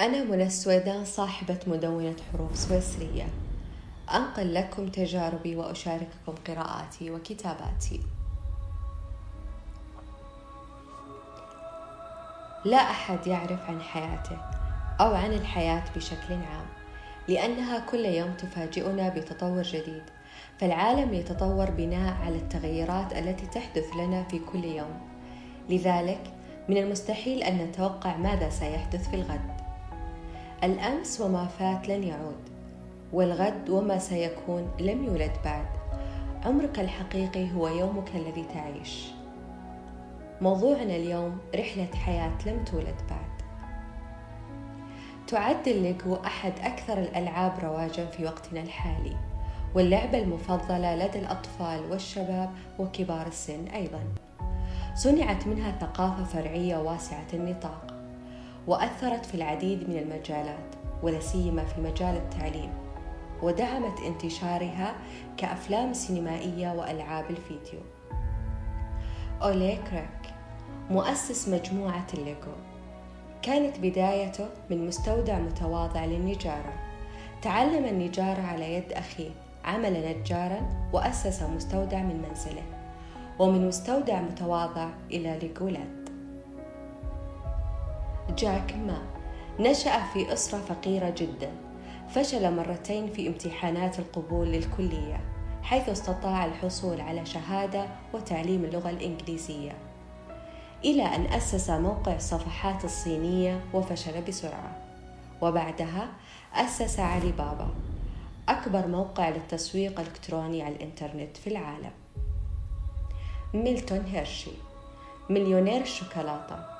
أنا منى السويدان صاحبة مدونة حروف سويسرية. أنقل لكم تجاربي وأشارككم قراءاتي وكتاباتي. لا أحد يعرف عن حياته أو عن الحياة بشكل عام لأنها كل يوم تفاجئنا بتطور جديد. فالعالم يتطور بناء على التغيرات التي تحدث لنا في كل يوم. لذلك من المستحيل أن نتوقع ماذا سيحدث في الغد. الأمس وما فات لن يعود والغد وما سيكون لم يولد بعد. عمرك الحقيقي هو يومك الذي تعيش. موضوعنا اليوم رحلة حياة لم تولد بعد. تعد الليجو أحد أكثر الألعاب رواجا في وقتنا الحالي واللعبة المفضلة لدى الأطفال والشباب وكبار السن أيضا. صنعت منها ثقافة فرعية واسعة النطاق. وأثرت في العديد من المجالات ولا سيما في مجال التعليم ودعمت انتشارها كأفلام سينمائية وألعاب الفيديو. أولي كريك مؤسس مجموعة الليجو كانت بدايته من مستودع متواضع للنجارة. تعلم النجارة على يد أخيه عمل نجارا وأسس مستودع من منزله ومن مستودع متواضع إلى ليجولاد جاك ما نشأ في أسرة فقيرة جدا فشل مرتين في امتحانات القبول للكلية حيث استطاع الحصول على شهادة وتعليم اللغة الإنجليزية إلى أن أسس موقع الصفحات الصينية وفشل بسرعة. وبعدها أسس علي بابا أكبر موقع للتسويق الإلكتروني على الإنترنت في العالم. ميلتون هيرشي مليونير الشوكولاتة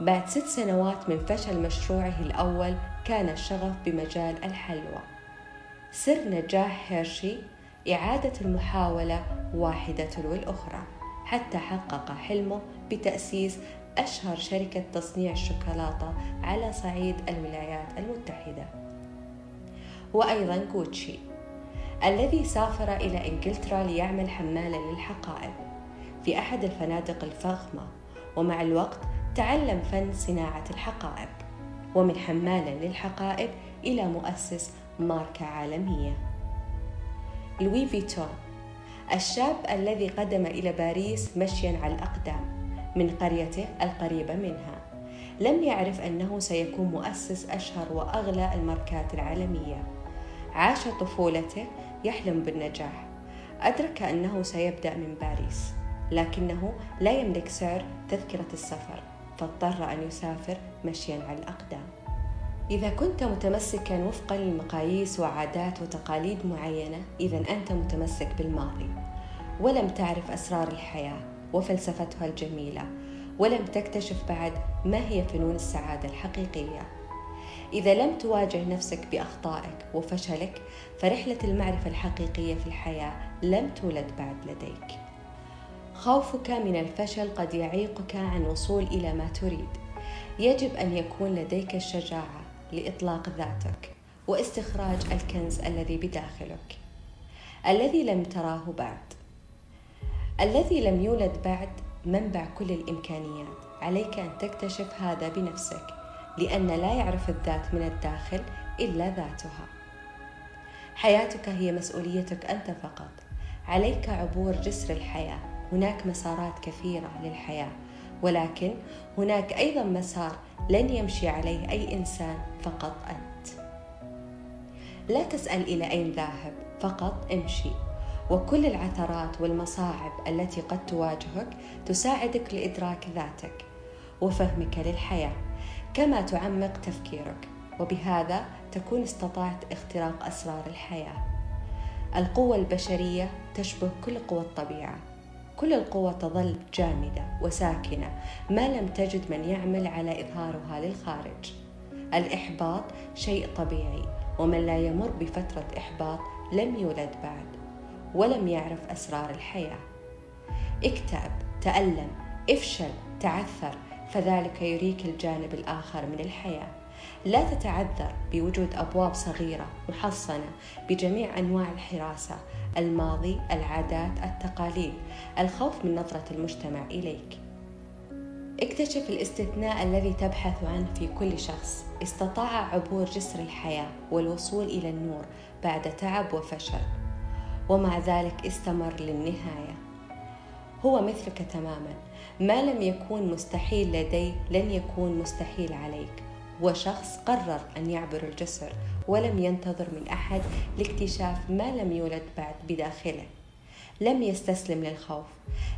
بعد ست سنوات من فشل مشروعه الأول كان الشغف بمجال الحلوى. سر نجاح هيرشي إعادة المحاولة واحدة تلو الأخرى حتى حقق حلمه بتأسيس أشهر شركة تصنيع الشوكولاتة على صعيد الولايات المتحدة. وأيضا غوتشي الذي سافر إلى إنجلترا ليعمل حمالا للحقائب في أحد الفنادق الفخمة ومع الوقت تعلم فن صناعة الحقائب ومن حمال للحقائب إلى مؤسس ماركة عالمية. لوي فيتون الشاب الذي قدم إلى باريس مشيا على الأقدام من قريته القريبة منها. لم يعرف أنه سيكون مؤسس أشهر وأغلى الماركات العالمية. عاش طفولته يحلم بالنجاح. أدرك أنه سيبدأ من باريس لكنه لا يملك سعر تذكرة السفر. فاضطر أن يسافر مشيا على الأقدام. إذا كنت متمسكا وفقا لمقاييس وعادات وتقاليد معينة إذا أنت متمسك بالماضي. ولم تعرف أسرار الحياة وفلسفتها الجميلة ولم تكتشف بعد ما هي فنون السعادة الحقيقية. إذا لم تواجه نفسك بأخطائك وفشلك فرحلة المعرفة الحقيقية في الحياة لم تولد بعد لديك. خوفك من الفشل قد يعيقك عن الوصول إلى ما تريد. يجب أن يكون لديك الشجاعة لإطلاق ذاتك واستخراج الكنز الذي بداخلك. الذي لم تراه بعد. الذي لم يولد بعد منبع كل الإمكانيات. عليك أن تكتشف هذا بنفسك لأن لا يعرف الذات من الداخل إلا ذاتها. حياتك هي مسؤوليتك أنت فقط. عليك عبور جسر الحياة. هناك مسارات كثيرة للحياة ولكن هناك أيضا مسار لن يمشي عليه أي إنسان فقط أنت. لا تسأل إلى أين ذاهب فقط امشي. وكل العثرات والمصاعب التي قد تواجهك تساعدك لإدراك ذاتك وفهمك للحياة كما تعمق تفكيرك. وبهذا تكون استطعت اختراق أسرار الحياة. القوة البشرية تشبه كل قوى الطبيعة. كل القوى تظل جامدة وساكنة ما لم تجد من يعمل على إظهارها للخارج. الإحباط شيء طبيعي ومن لا يمر بفترة إحباط لم يولد بعد ولم يعرف أسرار الحياة. اكتئب تألم افشل تعثر فذلك يريك الجانب الآخر من الحياة. لا تتعذر بوجود أبواب صغيرة محصنة بجميع أنواع الحراسة الماضي العادات التقاليد الخوف من نظرة المجتمع إليك. اكتشف الاستثناء الذي تبحث عنه في كل شخص. استطاع عبور جسر الحياة والوصول إلى النور بعد تعب وفشل. ومع ذلك استمر للنهاية. هو مثلك تماما. ما لم يكون مستحيل لديه لن يكون مستحيل عليك. هو شخص قرر أن يعبر الجسر ولم ينتظر من أحد لاكتشاف ما لم يولد بعد بداخله. لم يستسلم للخوف.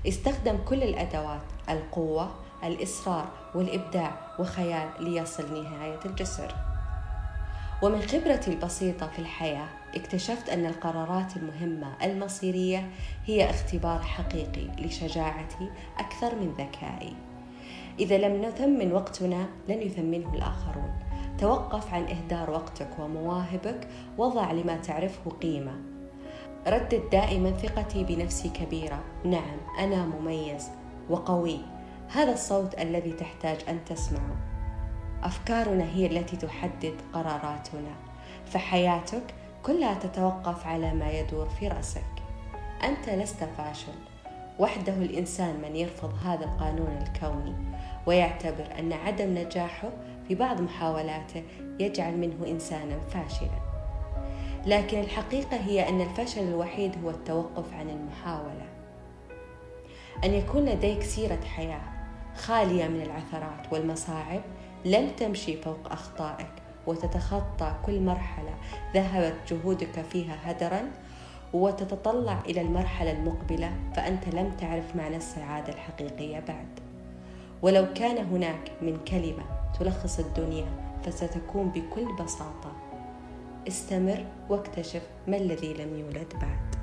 استخدم كل الأدوات القوة الإصرار والإبداع وخيال ليصل نهاية الجسر. ومن خبرتي البسيطة في الحياة اكتشفت أن القرارات المهمة المصيرية هي اختبار حقيقي لشجاعتي أكثر من ذكائي. إذا لم نثمن وقتنا لن يثمنه الآخرون. توقف عن إهدار وقتك ومواهبك وضع لما تعرفه قيمة. ردد دائما ثقتي بنفسي كبيرة. نعم أنا مميز وقوي. هذا الصوت الذي تحتاج أن تسمعه. أفكارنا هي التي تحدد قراراتنا. فحياتك كلها تتوقف على ما يدور في رأسك. أنت لست فاشل. وحده الإنسان من يرفض هذا القانون الكوني ويعتبر أن عدم نجاحه في بعض محاولاته يجعل منه إنسانا فاشلا. لكن الحقيقة هي أن الفشل الوحيد هو التوقف عن المحاولة. أن يكون لديك سيرة حياة خالية من العثرات والمصاعب لن تمشي فوق أخطائك وتتخطى كل مرحلة ذهبت جهودك فيها هدرا وتتطلع إلى المرحلة المقبلة فأنت لم تعرف معنى السعادة الحقيقية بعد. ولو كان هناك من كلمة تلخص الدنيا فستكون بكل بساطة. استمر واكتشف ما الذي لم يولد بعد.